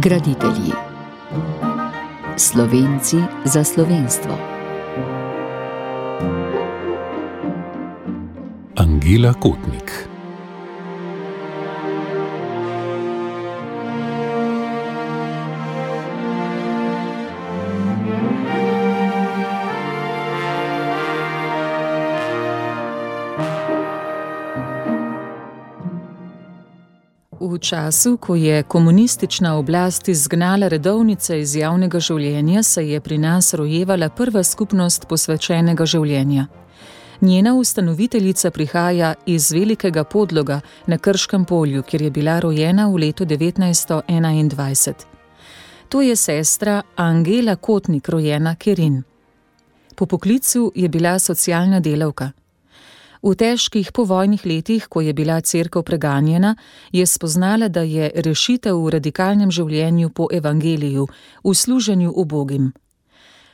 Graditelji. Slovenci za slovenstvo. Angela Kotnik. Času, ko je komunistična oblast izgnala redovnice iz javnega življenja, se je pri nas rojevala prva skupnost posvečenega življenja. Njena ustanoviteljica prihaja iz velikega podloga na Krškem polju, kjer je bila rojena v letu 1921. To je sestra Angela Kotnik, rojena Kerin. Po poklicu je bila socialna delavka. V težkih povojnih letih, ko je bila crkva preganjena, je spoznala, da je rešitev v radikalnem življenju po evangeliju, v služenju ubogim.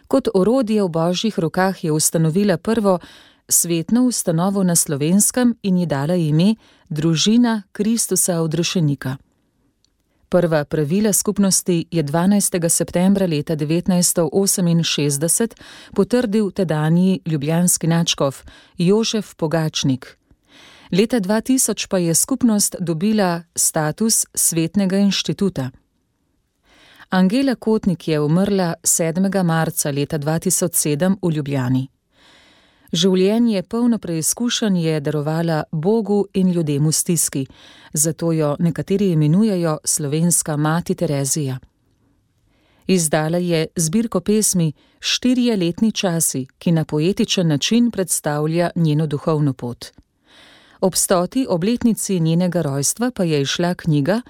Kot orodje v božjih rokah je ustanovila prvo svetno ustanovo na slovenskem in ji dala ime Družina Kristusa odrešenika. Prva pravila skupnosti je 12. septembra leta 1968 potrdil tedanji ljubljanski načkov Jožef Pogačnik. Leta 2000 pa je skupnost dobila status svetnega inštituta. Angela Kotnik je umrla 7. marca leta 2007 v Ljubljani. Življenje polno preizkušenj je darovala Bogu in ljudem v stiski, zato jo nekateri imenujejo slovenska mati Terezija. Izdala je zbirko pesmi Štirje letni časi, ki na poetičen način predstavlja njeno duhovno pot. Ob stoti obletnici njenega rojstva pa je išla knjiga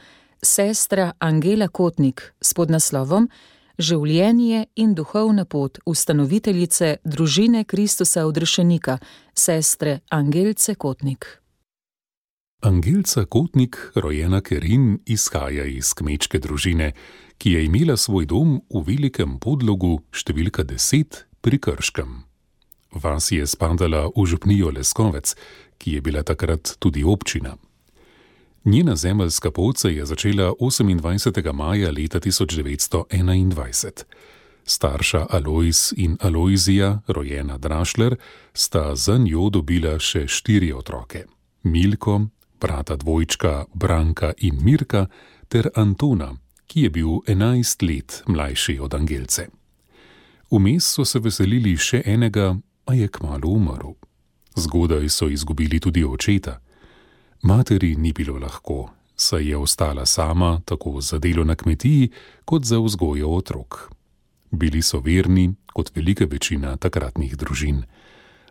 Sestra Angela Kotnik s podnaslovom Življenje in duhovna pot ustanoviteljice družine Kristusa odrešenika, sestre Angelce Kotnik. Angelca Kotnik, rojena Kerin, izhaja iz kmečke družine, ki je imela svoj dom v velikem podlogu številka 10 pri Krškem. Vas je spadala v župnijo Leskovec, ki je bila takrat tudi občina. Njena zemeljska pot se je začela 28. maja leta 1921. Starša Alois in Aloizija, rojena Drašler, sta za njo dobila še štiri otroke: Milko, brata dvojčka Branka in Mirka, ter Antona, ki je bil 11 let mlajši od Angelce. Vmes so se veselili še enega, a je kmalo umrl. Zgodaj so izgubili tudi očeta. Materi ni bilo lahko, saj je ostala sama tako za delo na kmetiji, kot za vzgojo otrok. Bili so verni, kot velika večina takratnih družin.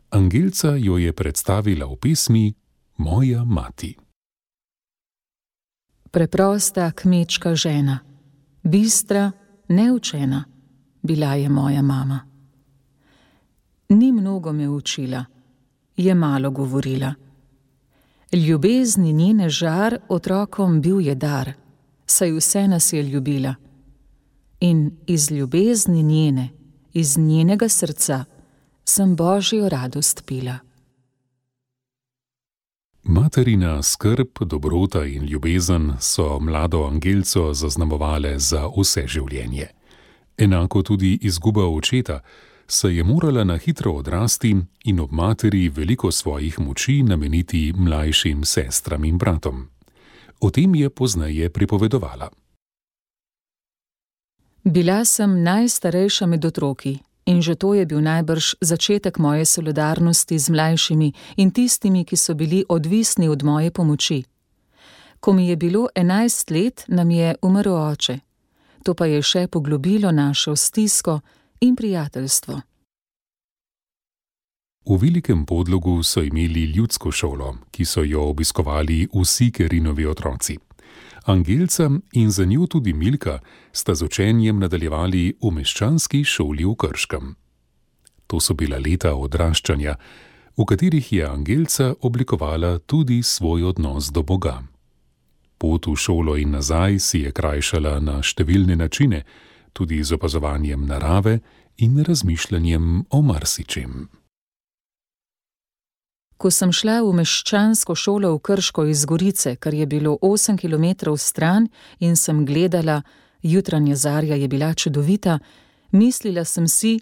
Angelca jo je predstavila v pesmi Moja mati. Preprosta kmečka žena, bistra, neučena, bila je moja mama. Ni mnogo me učila, je malo govorila. Ljubezni njene žar otrokom bil je dar, saj vse nas je ljubila. In iz ljubezni njene, iz njenega srca, sem božjo radost pila. Materina skrb, dobrota in ljubezen so mlado Angelco zaznamovale za vse življenje. Enako tudi izguba očeta se je morala na hitro odrasti in ob materi veliko svojih moči nameniti mlajšim sestram in bratom. O tem je pozneje pripovedovala. Bila sem najstarejša med otroki in že to je bil najbrž začetek moje solidarnosti z mlajšimi in tistimi, ki so bili odvisni od moje pomoči. Ko mi je bilo enajst let, nam je umrl oče. To pa je še poglobilo našo stisko in prijateljstvo. V velikem podlogu so imeli ljudsko šolo, ki so jo obiskovali vsi Kerinovi otroci. Angelca in za njo tudi Milka sta z učenjem nadaljevali v meščanski šoli v Krškem. To so bila leta odraščanja, v katerih je Angelca oblikovala tudi svoj odnos do Boga. Pot v šolo in nazaj si je krajšala na številne načine, tudi z opazovanjem narave in razmišljanjem o marsičem. Ko sem šla v meščansko šolo v Krško iz Gorice, kar je bilo 8 km stran, in sem gledala, Jutranja zarja je bila čudovita, mislila sem si,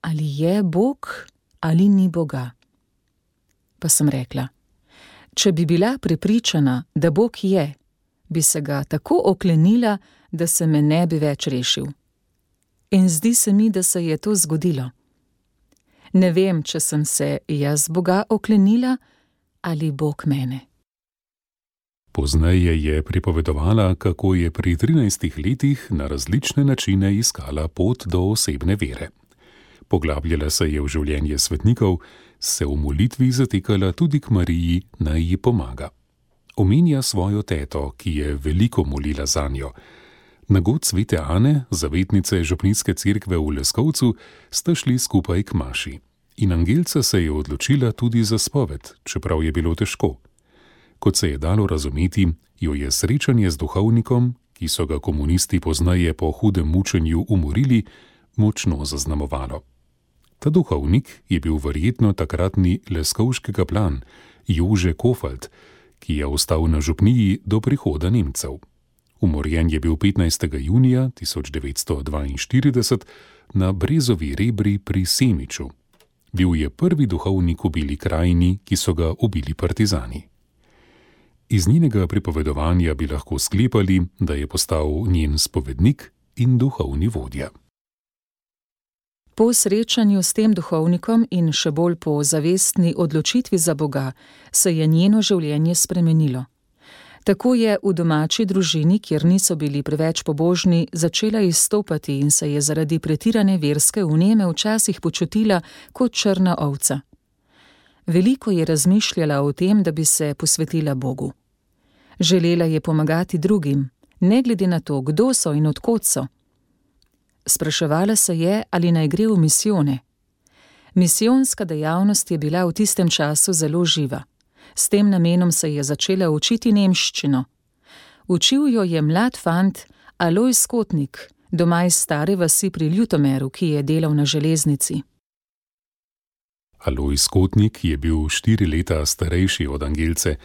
ali je Bog ali ni Boga. Pa sem rekla: Če bi bila prepričana, da Bog je, bi se ga tako oklenila, da se me ne bi več rešil. In zdi se mi, da se je to zgodilo. Ne vem, če sem se jaz Boga oklenila ali Bog mene. Pozneje je pripovedovala, kako je pri 13 letih na različne načine iskala pot do osebne vere. Poglabljala se je v življenje svetnikov, se v molitvi zatekala tudi k Mariji, naj ji pomaga. Omenja svojo teto, ki je veliko molila za njo. Na god svete Ane, zavetnice Župnitske cerkve v Leskovcu, sta šli skupaj k Maši. In Angelca se je odločila tudi za spoved, čeprav je bilo težko. Kot se je dalo razumeti, jo je srečanje z duhovnikom, ki so ga komunisti poznaje po hudem mučenju umorili, močno zaznamovalo. Ta duhovnik je bil verjetno takratni leskovški kaplan Jože Kofalt, ki je ostal na župniji do prihoda Nemcev. Umorjen je bil 15. junija 1942 na Brezovi rebri pri Semiču. Bil je prvi duhovnik v bili krajini, ki so ga ubili partizani. Iz njenega pripovedovanja bi lahko sklepali, da je postal njen spovednik in duhovni vodja. Po srečanju s tem duhovnikom in še bolj po zavestni odločitvi za Boga se je njeno življenje spremenilo. Tako je v domači družini, kjer niso bili preveč pobožni, začela izstopati in se je zaradi pretirane verske uneme včasih počutila kot črna ovca. Veliko je razmišljala o tem, da bi se posvetila Bogu. Želela je pomagati drugim, ne glede na to, kdo so in odkot so. Spraševala se je, ali naj gre v misijone. Misijonska dejavnost je bila v tistem času zelo živa. S tem namenom se je začela učiti nemščino. Učil jo je mlad fant Aloj Skotnik, doma iz stare vasi pri Ljutomeru, ki je delal na železnici. Aloj Skotnik je bil štiri leta starejši od Angelce,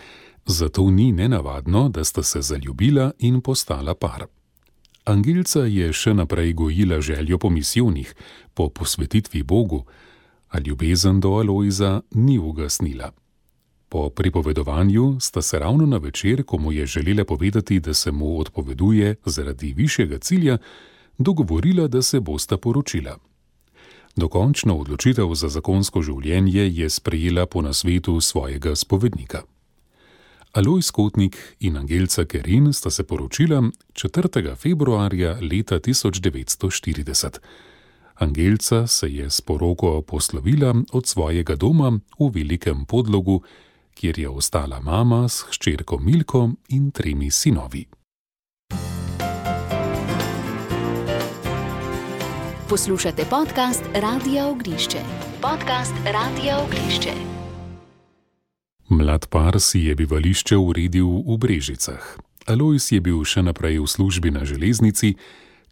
zato ni nenavadno, da sta se zaljubila in postala par. Angelca je še naprej gojila željo po misijonih, po posvetitvi Bogu, a ljubezen do Alojza ni ugasnila. Po pripovedovanju sta se ravno na večer, ko mu je želela povedati, da se mu odpoveduje zaradi višjega cilja, dogovorila, da se bosta poročila. Dokončno odločitev za zakonsko življenje je sprejela po nasvetu svojega spovednika. Aloj Skotnik in Angelca Kerin sta se poročila 4. februarja leta 1940. Angelca se je s poroko poslovila od svojega doma v velikem podlogu, kjer je ostala mama s hčerko Milko in tremi sinovi. Poslušate podcast Radio Ognišče. Podcast Radio Ognišče. Mlad par si je bivališče uredil v Brežicah. Alois je bil še naprej v službi na železnici,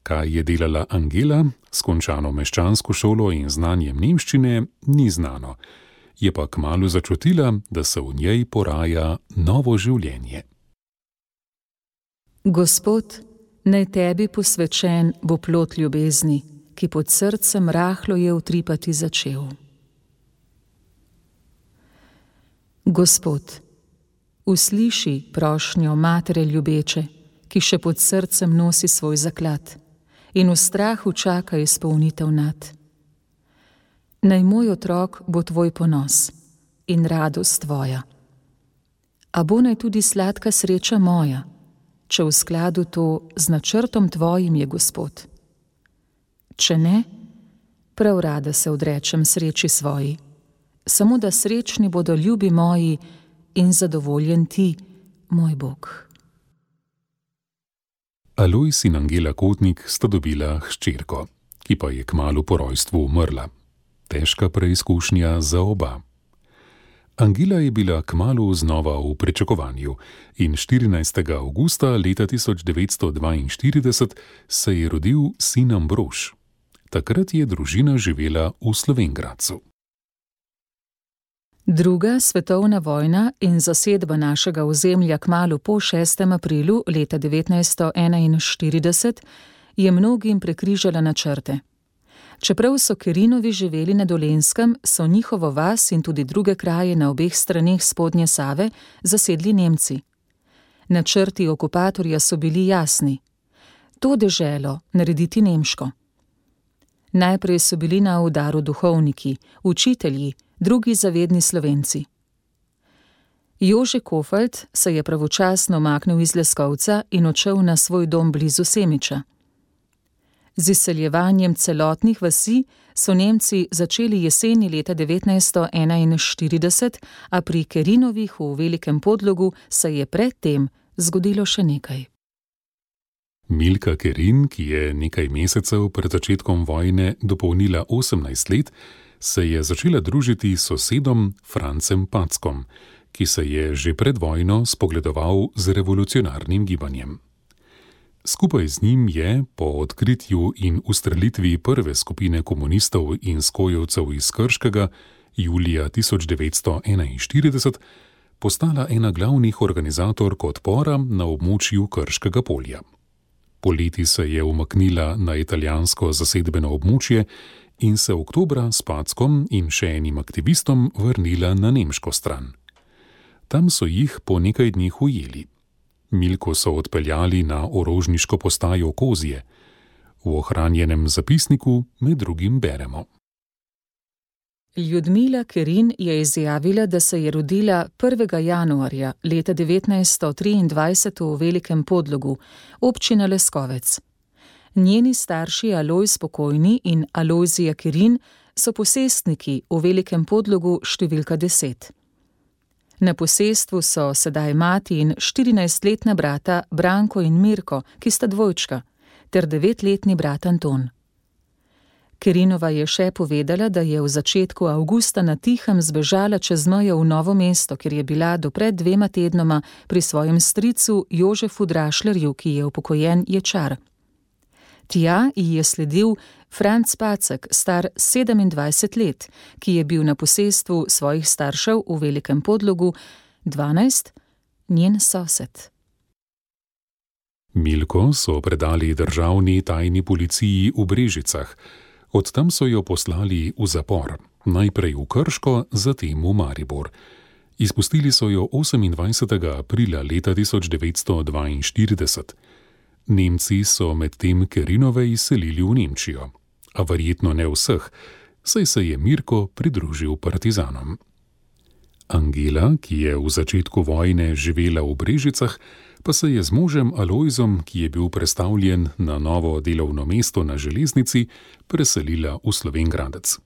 kaj je delala Angela, skončano meščansko šolo in znanjem nemščine, ni znano je pa kmalo začutila, da se v njej poraja novo življenje. Gospod, naj tebi posvečen bo plot ljubezni, ki pod srcem rahlo je utripati začel. Gospod, usliši prošnjo matere ljubeče, ki še pod srcem nosi svoj zaklad in v strahu čaka izpolnitev nad naj moj otrok bo tvoj ponos in radost tvoja. A bo naj tudi sladka sreča moja, če v skladu to z načrtom tvojim je Gospod. Če ne, prav rada se odrečem sreči svoji, samo da srečni bodo ljubi moji in zadovoljen ti, moj Bog. Alojs in Angela Kotnik sta dobila hčerko, ki pa je kmalo po rojstvu umrla težka preizkušnja za oba. Angela je bila kmalo znova v pričakovanju in 14. augusta leta 1942 se je rodil sin Ambrož. Takrat je družina živela v Slovengradcu. Druga svetovna vojna in zasedba našega ozemlja kmalo po 6. aprilu leta 1941 je mnogim prekrižala načrte. Čeprav so Kerinovi živeli na Dolenskem, so njihovo vas in tudi druge kraje na obeh straneh spodnje Save zasedli Nemci. Načrti okupatorja so bili jasni: to deželo narediti nemško. Najprej so bili na udaru duhovniki, učitelji, drugi zavedni slovenci. Jože Kofeld se je pravočasno maknil iz Leskovca in odšel na svoj dom blizu Semiča. Z izseljevanjem celotnih vasi so Nemci začeli jeseni leta 1941, a pri Kerinovih v Velikem podlogu se je predtem zgodilo še nekaj. Milka Kerin, ki je nekaj mesecev pred začetkom vojne dopolnila 18 let, se je začela družiti s sosedom Francem Packom, ki se je že pred vojno spogledoval z revolucionarnim gibanjem. Skupaj z njim je po odkritju in ustrelitvi prve skupine komunistov in skojevcev iz Krškega julija 1941 postala ena glavnih organizatork odpora na območju Krškega polja. Poleti se je umaknila na italijansko zasedbeno območje in se oktobra s Packom in še enim aktivistom vrnila na nemško stran. Tam so jih po nekaj dneh ujeli. Milko so odpeljali na orožniško postajo Kozije. V ohranjenem zapisniku med drugim beremo. Ljudmila Kerin je izjavila, da se je rodila 1. januarja leta 1923 v Velikem podlogu, občina Leskovec. Njeni starši Aloj Spokojni in Alojzija Kerin so posestniki v Velikem podlogu številka 10. Na posestvu so sedaj mati in 14-letna brata Branko in Mirko, ki sta dvojčka, ter 9-letni brat Anton. Kerinova je še povedala, da je v začetku avgusta na tihem zbežala čez mejo v Novo mesto, ker je bila do pred dvema tednoma pri svojem stricu Jožefu Drašlerju, ki je upokojen ječar. Tja ji je sledil Franc Pacek, star 27 let, ki je bil na posestvu svojih staršev v Velikem podlogu, 12, njen sosed. Milko so predali državni tajni policiji v Brežicah, od tam so jo poslali v zapor, najprej v Krško, zatem v Maribor. Izpustili so jo 28. aprila leta 1942. Nemci so medtem Kerinove izselili v Nemčijo, a verjetno ne vseh, saj se je Mirko pridružil partizanom. Angela, ki je v začetku vojne živela v Brežicah, pa se je z možem Alojzom, ki je bil predstavljen na novo delovno mesto na železnici, preselila v Slovengradec.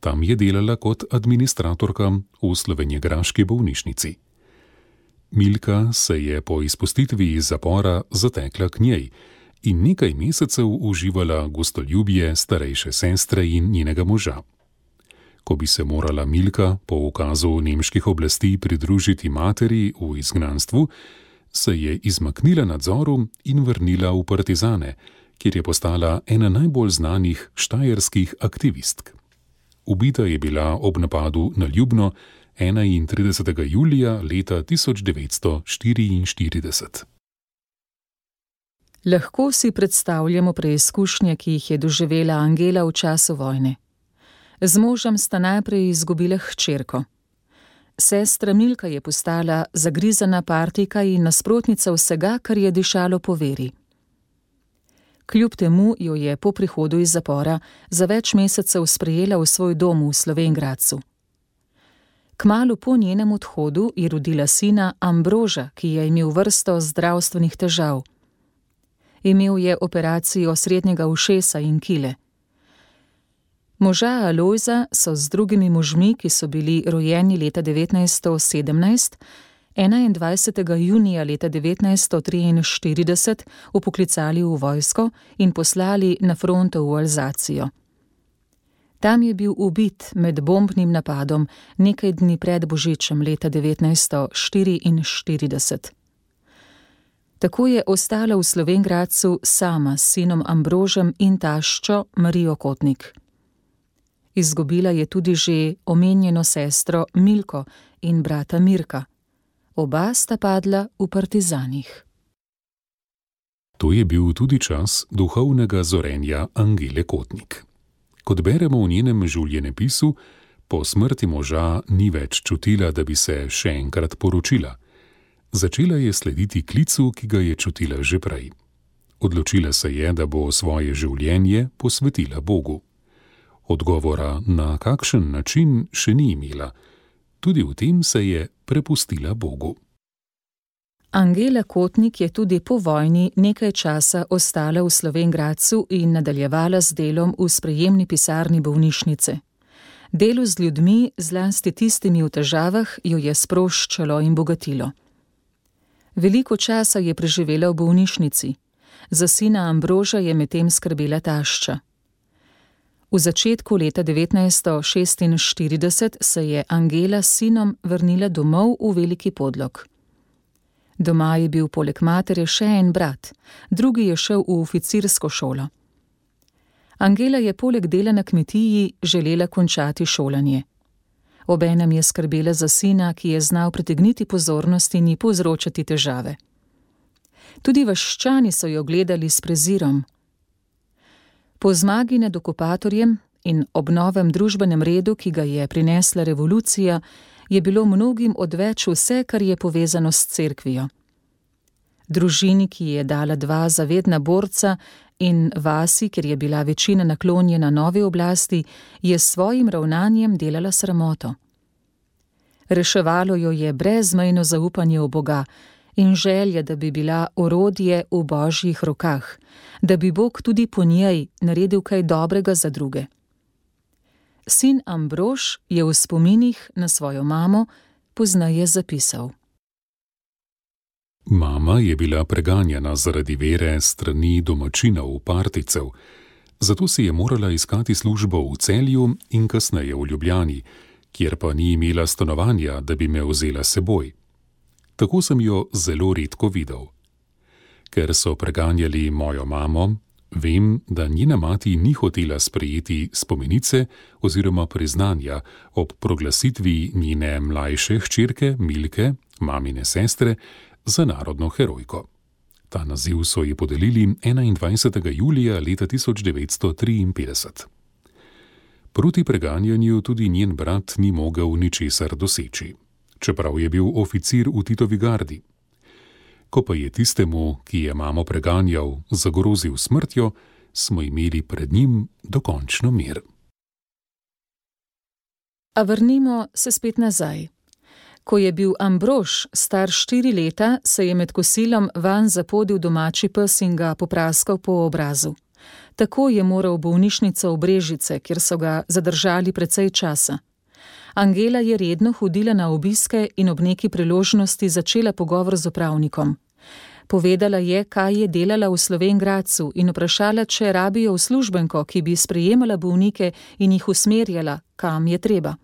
Tam je delala kot administratorka v slovenjegraški bolnišnici. Milka se je po izpustitvi iz zapora zatekla k njej in nekaj mesecev uživala gostoljubje starejše sestre in njenega moža. Ko bi se morala Milka po ukazu nemških oblasti pridružiti materi v izgnanstvu, se je izmaknila nadzoru in vrnila v Partizane, kjer je postala ena najbolj znanih štajerskih aktivistk. Ubita je bila ob napadu na Ljubno 31. julija leta 1944. Lahko si predstavljamo preizkušnje, ki jih je doživela Angela v času vojne. Z možem sta najprej izgubila hčerko. Sestra Milka je postala zagrizana partijka in nasprotnica vsega, kar je dišalo po veri. Kljub temu jo je po prihodu iz zapora za več mesecev sprejela v svoj dom v Slovengradcu. Kmalu po njenem odhodu je rodila sina Ambroža, ki je imel vrsto zdravstvenih težav. Imel je operacijo srednjega ušesa in kile. Moža Alojza so z drugimi možmi, ki so bili rojeni leta 1917, 21. junija leta 1943 upoklicali v vojsko in poslali na fronto v Alzacijo. Tam je bil ubit med bombnim napadom nekaj dni pred Božičem leta 1944. Tako je ostala v Slovengradcu sama s sinom Ambrožem in taščo Marijo Kotnik. Izgubila je tudi že omenjeno sestro Milko in brata Mirka. Oba sta padla v partizanih. To je bil tudi čas duhovnega zorenja Angele Kotnik. Kot beremo v njenem življenjepisu, po smrti moža ni več čutila, da bi se še enkrat poročila. Začela je slediti klicu, ki ga je čutila že prej. Odločila se je, da bo svoje življenje posvetila Bogu. Odgovora, na kakšen način, še ni imela. Tudi v tem se je prepustila Bogu. Angela Kotnik je tudi po vojni nekaj časa ostala v Slovengradcu in nadaljevala z delom v sprejemni pisarni bolnišnice. Delo z ljudmi, zlasti tistimi v težavah, jo je sproščalo in bogatilo. Veliko časa je preživela v bolnišnici, za sina Ambroža je medtem skrbela tašča. V začetku leta 1946 se je Angela s sinom vrnila domov v Veliki podlog. Doma je bil poleg matere še en brat, drugi je šel v oficirsko šolo. Angela je poleg dela na kmetiji želela končati šolanje. Obenem je skrbela za sina, ki je znal pritegniti pozornost in ji povzročati težave. Tudi vaščani so jo gledali s prezirom. Po zmagi nad okupatorjem in ob novem družbenem redu, ki ga je prinesla revolucija, je bilo mnogim odveč vse, kar je povezano s cerkvijo. Družini, ki je dala dva zavedna borca, in vasi, ker je bila večina naklonjena novi oblasti, je s svojim ravnanjem delala sramoto. Reševalo jo je brezmejno zaupanje v Boga in želja, da bi bila orodje v božjih rokah, da bi Bog tudi po njej naredil kaj dobrega za druge. Sin Ambrož je v spominih na svojo mamo poznaje zapisal. Mama je bila preganjena zaradi vere strani domačinov, particev, zato si je morala iskati službo v celju in kasneje v Ljubljani, kjer pa ni imela stanovanja, da bi me vzela seboj. Tako sem jo zelo redko videl. Ker so preganjali mojo mamo, Vem, da njena mati ni hotela sprejeti spomenice oziroma priznanja ob proglasitvi njene mlajše hčerke Milke, mamine sestre, za narodno herojko. Ta naziv so ji podelili 21. julija leta 1953. Proti preganjanju tudi njen brat ni mogel ničesar doseči, čeprav je bil oficir v Titovi gardi ko pa je tistemu, ki je mamo preganjal, zagrozil smrtjo, smo imeli pred njim dokončno mir. A vrnimo se spet nazaj. Ko je bil Ambrož star štiri leta, se je med kosilom van zapodil domači pes in ga popraskal po obrazu. Tako je moral v bolnišnico v Brežice, kjer so ga zadržali precej časa. Angela je redno hodila na obiske in ob neki priložnosti začela pogovor z upravnikom. Povedala je, kaj je delala v Slovengradcu in vprašala, če rabijo uslužbenko, ki bi sprejemala bolnike in jih usmerjala, kam je treba.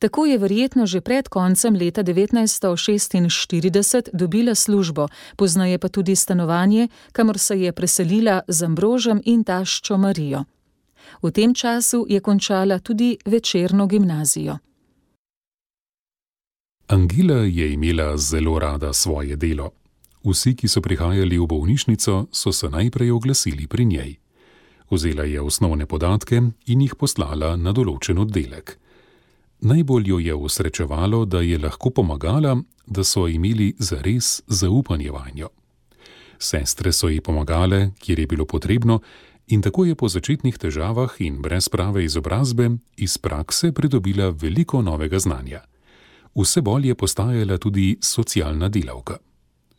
Tako je verjetno že pred koncem leta 1946 dobila službo, poznaje pa tudi stanovanje, kamor se je preselila z Ambrožem in taščo Marijo. V tem času je končala tudi večerno gimnazijo. Angela je imela zelo rada svoje delo. Vsi, ki so prihajali v bolnišnico, so se najprej oglasili pri njej. Vzela je osnovne podatke in jih poslala na določen oddelek. Najbolj jo je usrečevalo, da je lahko pomagala, da so imeli zares zaupanje vanjo. Sestre so ji pomagale, kjer je bilo potrebno, in tako je po začetnih težavah in brez prave izobrazbe iz prakse pridobila veliko novega znanja. Vse bolj je postajala tudi socialna delavka.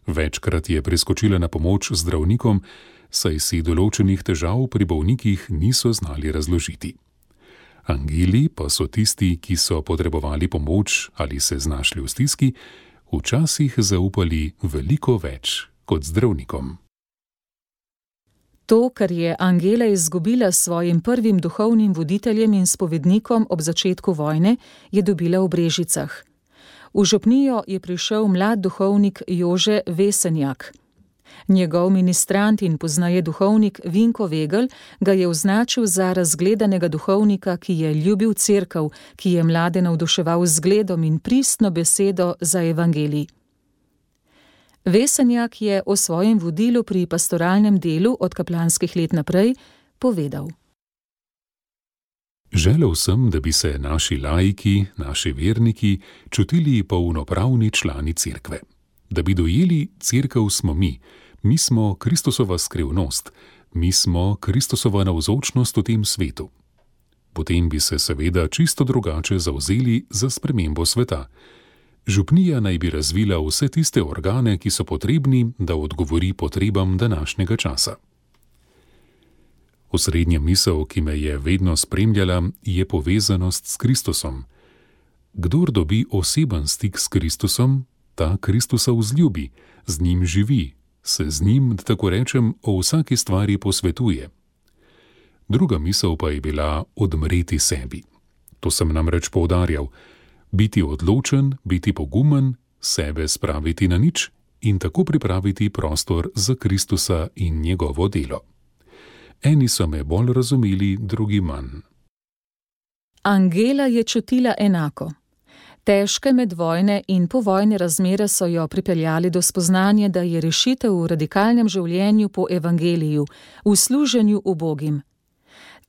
Večkrat je priskočila na pomoč zdravnikom, saj si določenih težav pri bolnikih niso znali razložiti. Angeli pa so tisti, ki so potrebovali pomoč ali se znašli v stiski, včasih zaupali veliko več kot zdravnikom. To, kar je Angela izgubila s svojim prvim duhovnim voditeljem in spovednikom ob začetku vojne, je dobila v Brežicah. V župnijo je prišel mlad duhovnik Jože Vesenjak. Njegov ministrant in poznaje duhovnik Vinko Vegel ga je označil za razgledanega duhovnika, ki je ljubil crkv, ki je mlade navduševal z gledom in pristno besedo za evangelij. Vesenjak je o svojem vodilu pri pastoralnem delu od kaplanskih let naprej povedal. Želel sem, da bi se naši laiki, naši verniki, čutili polnopravni člani cerkve. Da bi dojeli, cerkev smo mi, mi smo Kristusova skrivnost, mi smo Kristusova navzočnost v tem svetu. Potem bi se seveda čisto drugače zauzeli za spremembo sveta. Župnija naj bi razvila vse tiste organe, ki so potrebni, da odgovori potrebam današnjega časa. Osrednja misel, ki me je vedno spremljala, je povezanost s Kristusom. Kdor dobi oseben stik s Kristusom, ta Kristusa vzljubi, z njim živi, se z njim, da tako rečem, o vsaki stvari posvetuje. Druga misel pa je bila odmreti sebi. To sem namreč poudarjal: biti odločen, biti pogumen, sebe spraviti na nič in tako pripraviti prostor za Kristusa in njegovo delo. Eni so me bolj razumeli, drugi manj. Angela je čutila enako. Težke medvojne in povojne razmere so jo pripeljali do spoznanja, da je rešitev v radikalnem življenju po evangeliju, v služenju ubogim.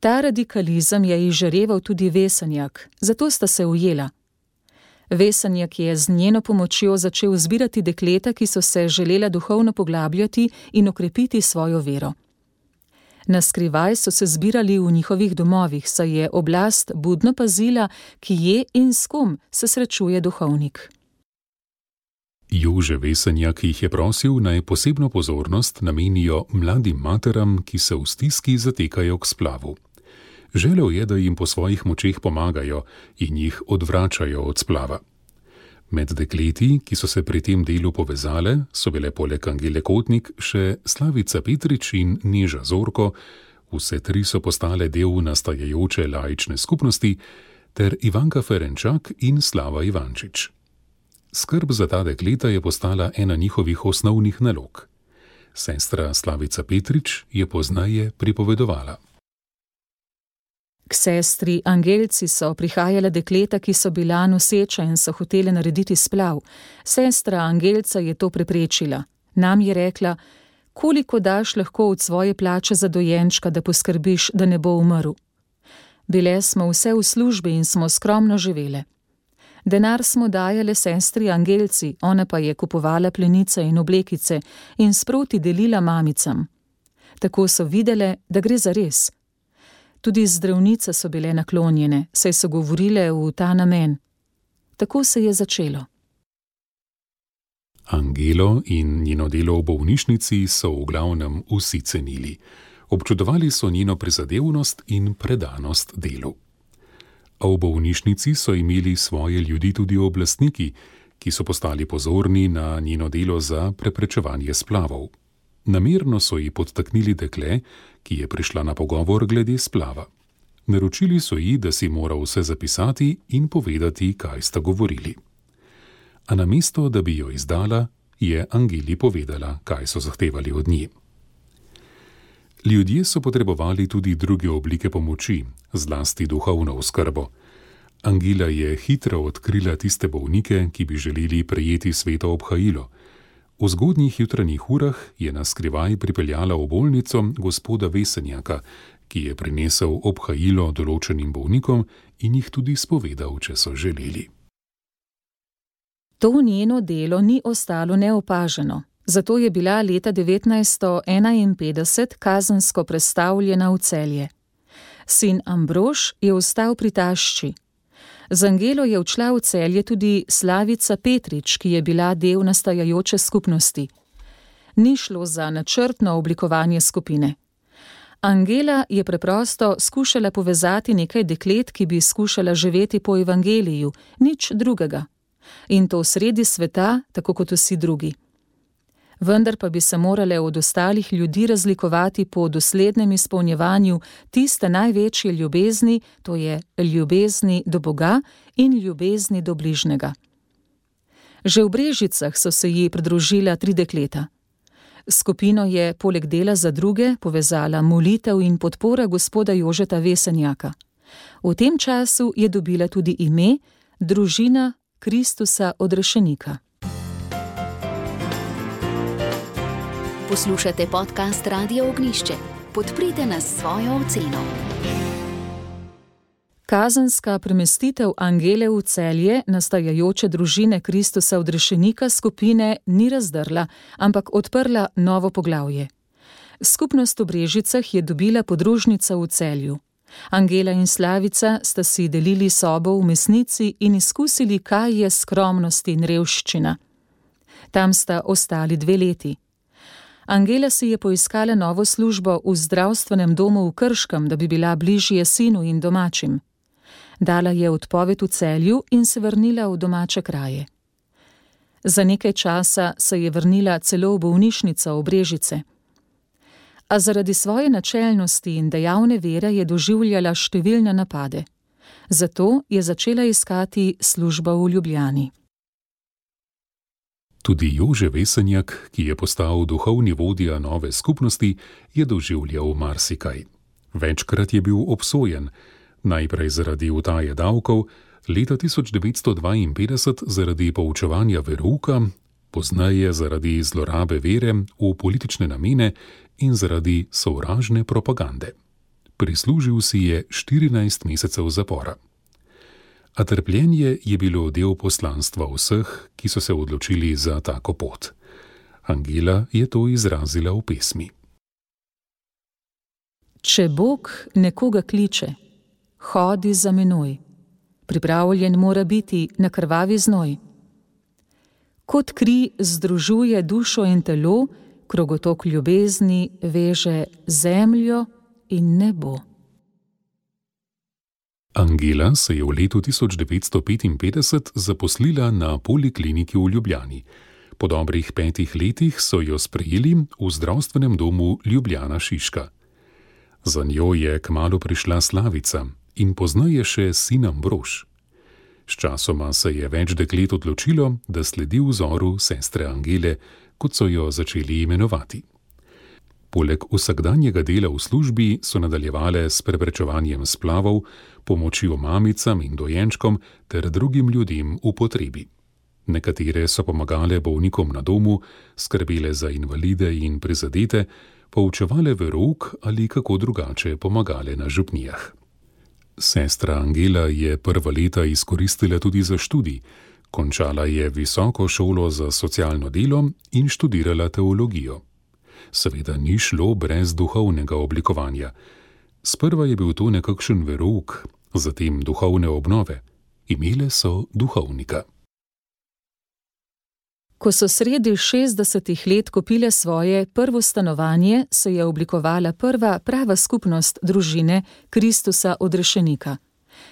Ta radikalizem je izžareval tudi Vesenjak, zato sta se ujela. Vesenjak je z njeno pomočjo začel zbirati dekleta, ki so se želela duhovno poglabljati in okrepiti svojo vero. Na skrivaj so se zbirali v njihovih domovih, saj je oblast budno pazila, ki je in s kom se srečuje duhovnik. Jože Vesenja, ki jih je prosil naj posebno pozornost namenijo mladim materam, ki se v stiski zatekajo k splavu. Želel je, da jim po svojih močeh pomagajo in jih odvračajo od splava. Med dekleti, ki so se pri tem delu povezale, so bile poleg Angele Kotnik še Slavica Petrič in Neža Zorko, vse tri so postale del nastajajoče laične skupnosti, ter Ivanka Ferenčak in Slava Ivančič. Skrb za ta dekleta je postala ena njihovih osnovnih nalog. Sestra Slavica Petrič je poznaje pripovedovala. K sestri Angelci so prihajale dekleta, ki so bila noseča in so hotele narediti splav. Sestra Angelca je to preprečila. Nam je rekla: Koliko daš lahko od svoje plače za dojenčka, da poskrbiš, da ne bo umrl? Bile smo vse v službi in smo skromno živele. Denar smo dajale sestri Angelci, ona pa je kupovala plenice in oblekice in sproti delila mamicam. Tako so videle, da gre za res. Tudi zdravnice so bile naklonjene, saj so govorile v ta namen. Tako se je začelo. Angelo in njeno delo v bolnišnici so v glavnem vsi cenili. Občudovali so njeno prizadevnost in predanost delu. A v bolnišnici so imeli svoje ljudi tudi oblastniki, ki so postali pozorni na njeno delo za preprečevanje splavov. Namerno so ji podtaknili dekle, ki je prišla na pogovor glede splava. Naročili so ji, da si mora vse zapisati in povedati, kaj sta govorili. A namesto, da bi jo izdala, je Angeli povedala, kaj so zahtevali od nje. Ljudje so potrebovali tudi druge oblike pomoči, zlasti duhovno oskrbo. Angela je hitro odkrila tiste bolnike, ki bi želeli prejeti sveto obhajilo. V zgodnjih jutranjih urah je na skrivaj pripeljala v bolnico gospoda Vesenjaka, ki je prinesel obhajilo določenim bolnikom in jih tudi spovedal, če so želeli. To njeno delo ni ostalo neopaženo, zato je bila leta 1951 kazensko predstavljena v celje. Sin Ambrož je ostal pri tašči, Z Angelo je odšla v celje tudi Slavica Petrič, ki je bila del nastajajoče skupnosti. Ni šlo za načrtno oblikovanje skupine. Angela je preprosto skušala povezati nekaj deklet, ki bi skušala živeti po evangeliju, nič drugega. In to sredi sveta, tako kot vsi drugi vendar pa bi se morale od ostalih ljudi razlikovati po doslednem izpolnjevanju tiste največje ljubezni, to je ljubezni do Boga in ljubezni do bližnjega. Že v Brežicah so se ji pridružila tri dekleta. Skupino je poleg dela za druge povezala molitev in podpora gospoda Jožeta Vesenjaka. V tem času je dobila tudi ime Družina Kristusa odrešenika. Poslušate podcast Radio Ognišče. Podprite nas svojo oceno. Kazanska premestitev Angele v celje nastajajoče družine Kristusa odrešenika skupine ni razdrla, ampak odprla novo poglavje. Skupnost v Brežicah je dobila podružnica v celju. Angela in Slavica sta si delili sobo v mesnici in izkusili, kaj je skromnost in revščina. Tam sta ostali dve leti. Angela si je poiskala novo službo v zdravstvenem domu v Krškem, da bi bila bližje sinu in domačim. Dala je odpoved v celju in se vrnila v domače kraje. Za nekaj časa se je vrnila celo v bolnišnico v Brežice a zaradi svoje načelnosti in dejavne vere je doživljala številne napade. Zato je začela iskati službo v Ljubljani. Tudi Jože Vesenjak, ki je postal duhovni vodja nove skupnosti, je doživljal marsikaj. Večkrat je bil obsojen, najprej zaradi utaje davkov, leta 1952 zaradi poučevanja veruka, poznaje zaradi zlorabe vere v politične namene in zaradi sovražne propagande. Prislužil si je 14 mesecev zapora. A trpljenje je bilo del poslanstva vseh, ki so se odločili za tako pot. Angela je to izrazila v pesmi. Če Bog nekoga kliče, hodi za menoj, pripravljen mora biti na krvavi znoj. Kot kri združuje dušo in telo, krogotok ljubezni veže zemljo in nebo. Angela se je v letu 1955 zaposlila na polikliniki v Ljubljani. Po dobrih petih letih so jo sprejeli v zdravstvenem domu Ljubljana Šiška. Za njo je kmalo prišla Slavica in poznaje še sinam Brož. Sčasoma se je več deklet odločilo, da sledi vzoru sestre Angele, kot so jo začeli imenovati. Poleg vsakdanjega dela v službi so nadaljevale s preprečevanjem splavov, pomočjo mamicam in dojenčkom ter drugim ljudem v potrebi. Nekatere so pomagale bolnikom na domu, skrbele za invalide in prizadete, poučevale verok ali kako drugače pomagale na župnijah. Sestra Angela je prva leta izkoristila tudi za študij, Končala je visoko šolo za socialno delo in študirala teologijo. Seveda ni šlo brez duhovnega oblikovanja. Sprva je bil to nekakšen verok, zatem duhovne obnove. Imele so duhovnika. Ko so sredi 60-ih let kupile svoje prvo stanovanje, se je oblikovala prva prava skupnost družine Kristusa odrešenika.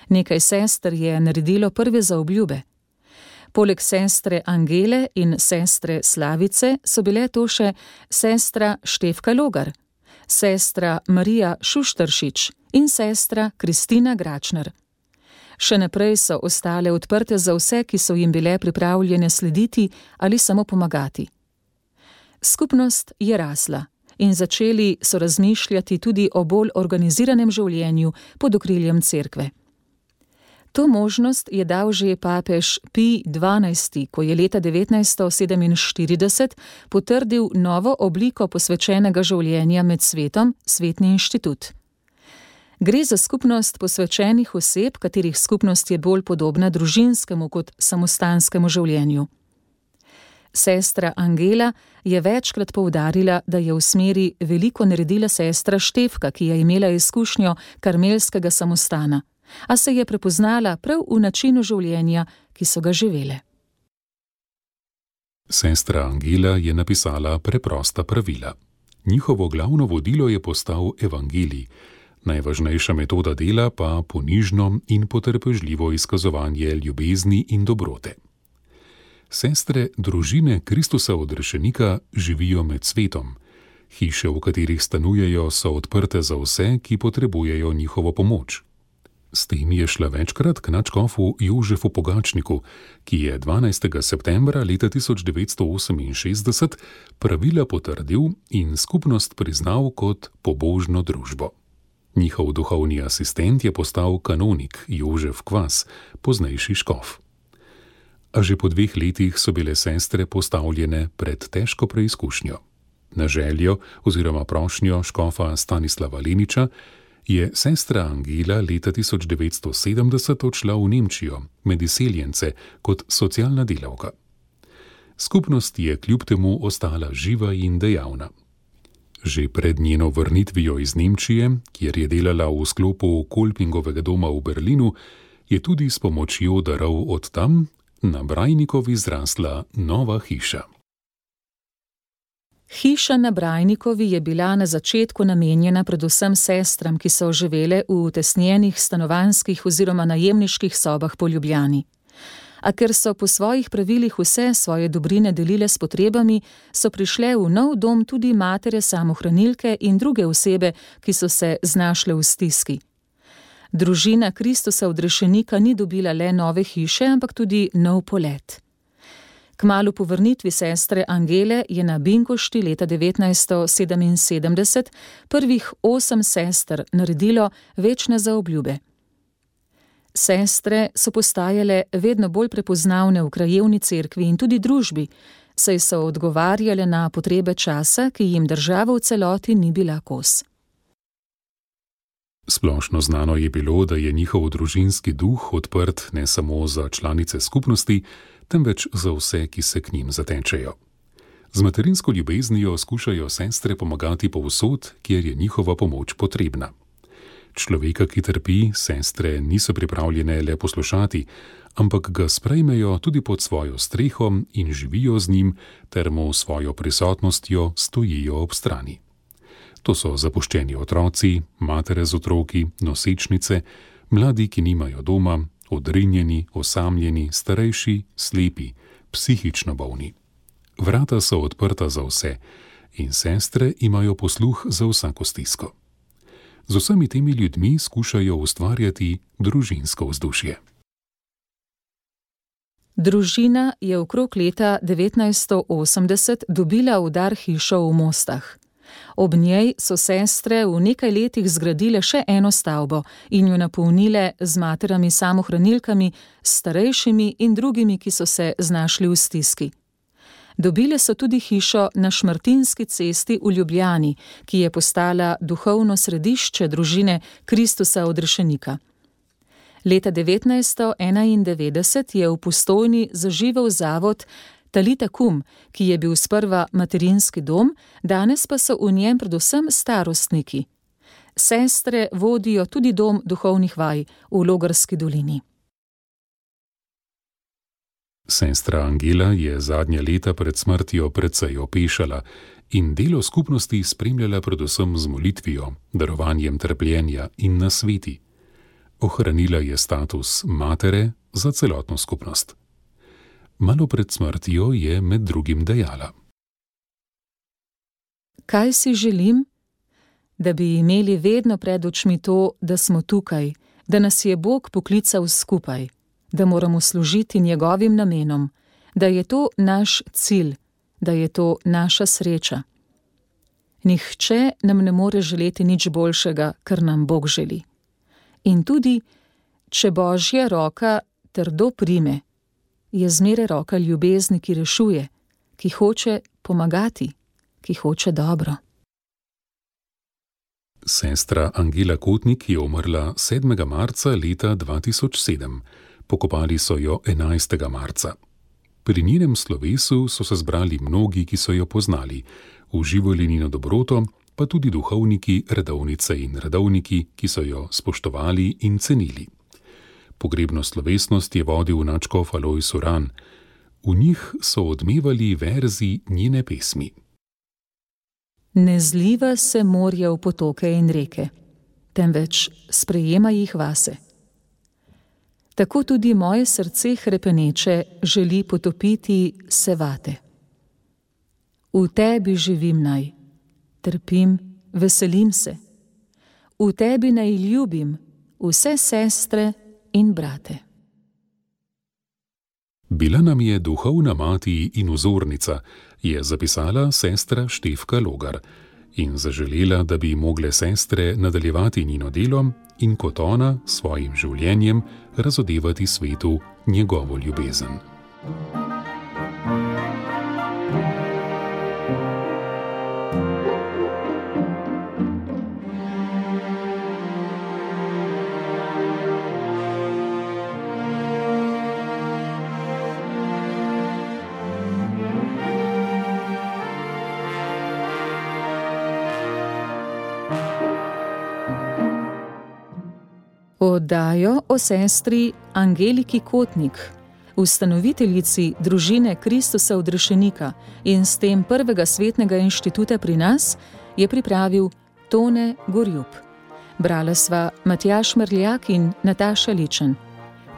Nekaj sester je naredilo prve zaobljube. Poleg sestre Angele in sestre Slavice so bile to še sestra Števka Logar, sestra Marija Šuštršič in sestra Kristina Gračner. Še naprej so ostale odprte za vse, ki so jim bile pripravljene slediti ali samo pomagati. Skupnost je rasla in začeli so razmišljati tudi o bolj organiziranem življenju pod okriljem cerkve. To možnost je dal že papež Pi XII., ko je leta 1947 potrdil novo obliko posvečenega življenja med svetom, svetni inštitut. Gre za skupnost posvečenih oseb, katerih skupnost je bolj podobna družinskemu kot samostanskemu življenju. Sestra Angela je večkrat poudarila, da je v smeri veliko naredila sestra Števka, ki je imela izkušnjo karmelskega samostana a se je prepoznala prav v načinu življenja, ki so ga živele. Sestra Angela je napisala preprosta pravila. Njihovo glavno vodilo je postal evangelij, najvažnejša metoda dela pa ponižno in potrpežljivo izkazovanje ljubezni in dobrote. Sestre družine Kristusa odrešenika živijo med svetom. Hiše, v katerih stanujejo, so odprte za vse, ki potrebujejo njihovo pomoč S tem je šla večkrat k načkofu Jožefu Pogačniku, ki je 12. septembra leta 1968 pravila potrdil in skupnost priznal kot pobožno družbo. Njihov duhovni asistent je postal kanonik Jožef Kvas, poznejši škof. A že po dveh letih so bile sestre postavljene pred težko preizkušnjo. Na željo oziroma prošnjo škofa Stanislava Leniča je sestra Angela leta 1970 odšla v Nemčijo med izseljence kot socialna delavka. Skupnost je kljub temu ostala živa in dejavna. Že pred njeno vrnitvijo iz Nemčije, kjer je delala v sklopu Kolpingovega doma v Berlinu, je tudi s pomočjo darov od tam na Brajnikovi zrasla nova hiša. Hiša na Brajnikovi je bila na začetku namenjena predvsem sestram, ki so živele v utesnjenih stanovanskih oziroma najemniških sobah po Ljubljani. A ker so po svojih pravilih vse svoje dobrine delile s potrebami, so prišle v nov dom tudi matere samohranilke in druge osebe, ki so se znašle v stiski. Družina Kristusa odrešenika ni dobila le nove hiše, ampak tudi nov polet. Kmalu po vrnitvi sestre Angele je na Binkošti leta 1977 prvih osem sester naredilo večne zaobljube. Sestre so postajale vedno bolj prepoznavne v krajevni cerkvi in tudi družbi, saj so odgovarjale na potrebe časa, ki jim država v celoti ni bila kos. Splošno znano je bilo, da je njihov družinski duh odprt ne samo za članice skupnosti, temveč za vse, ki se k njim zatečejo. Z materinsko ljubeznijo skušajo sestre pomagati povsod, kjer je njihova pomoč potrebna. Človeka, ki trpi, sestre niso pripravljene le poslušati, ampak ga sprejmejo tudi pod svojo streho in živijo z njim, ter mu svojo prisotnostjo stojijo ob strani. To so zapuščeni otroci, matere z otroki, nosečnice, mladi, ki nimajo doma, odrinjeni, osamljeni, starejši, slepi, psihično bolni. Vrata so odprta za vse in sestre imajo posluh za vsako stisko. Z vsemi temi ljudmi skušajo ustvarjati družinsko vzdušje. Družina je okrog leta 1980 dobila v dar hišo v Mostah. Ob njej so sestre v nekaj letih zgradile še eno stavbo in jo napolnile z materami samohranilkami, starejšimi in drugimi, ki so se znašli v stiski. Dobile so tudi hišo na Šmartinski cesti v Ljubljani, ki je postala duhovno središče družine Kristusa odrešenika. Leta 1991 je v postojni zaživel zavod Talita Kum, ki je bil sprva materinski dom, danes pa so v njem predvsem starostniki. Sestre vodijo tudi dom duhovnih vaj v Logarski dolini. Sestra Angela je zadnja leta pred smrtjo precej opešala in delo skupnosti spremljala predvsem z molitvijo, darovanjem trpljenja in nasveti. Ohranila je status matere za celotno skupnost malo pred smrtjo je med drugim dejala: Kaj si želim? Da bi imeli vedno pred očmi to, da smo tukaj, da nas je Bog poklical skupaj, da moramo služiti njegovim namenom, da je to naš cilj, da je to naša sreča. Nihče nam ne more želeti nič boljšega, kar nam Bog želi. In tudi, če božja roka trdo prime, je zmeraj roka ljubezni, ki rešuje, ki hoče pomagati, ki hoče dobro. Sestra Angela Kotnik je umrla 7. marca leta 2007, pokopali so jo 11. marca. Pri njenem slovesu so se zbrali mnogi, ki so jo poznali, uživali njeno dobroto, pa tudi duhovniki, redovnice in redovniki, ki so jo spoštovali in cenili. Pogrebno slovesnost je vodil načkov Aloj Suran. V njih so odmevali verzi njene pesmi. Ne zliva se morje v potoke in reke, temveč sprejema jih vase. Tako tudi moje srce hrepeneče želi potopiti se vate. V tebi živim naj, trpim, veselim se, v tebi naj ljubim, vse sestre in brate. Bila nam je duhovna mati in vzornica, je zapisala sestra Štefka Logar in zaželela, da bi mogle sestre nadaljevati njeno delo in kot ona svojim življenjem razodevati svetu njegovo ljubezen. Oddajo o sestri Angeliki Kotnik, ustanoviteljici družine Kristusa odrešenika in s tem prvega svetnega inštituta pri nas, je pripravil Tone Gorjub. Brala sva Matjaš Mrljak in Nataša Ličen.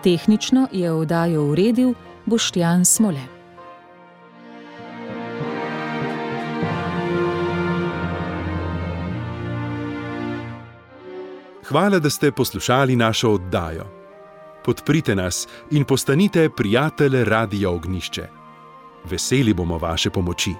Tehnično je oddajo uredil Boštjan Smole. Hvala, da ste poslušali našo oddajo. Podprite nas in postanite prijatelj Radia Ognišče. Veseli bomo vaše pomoči.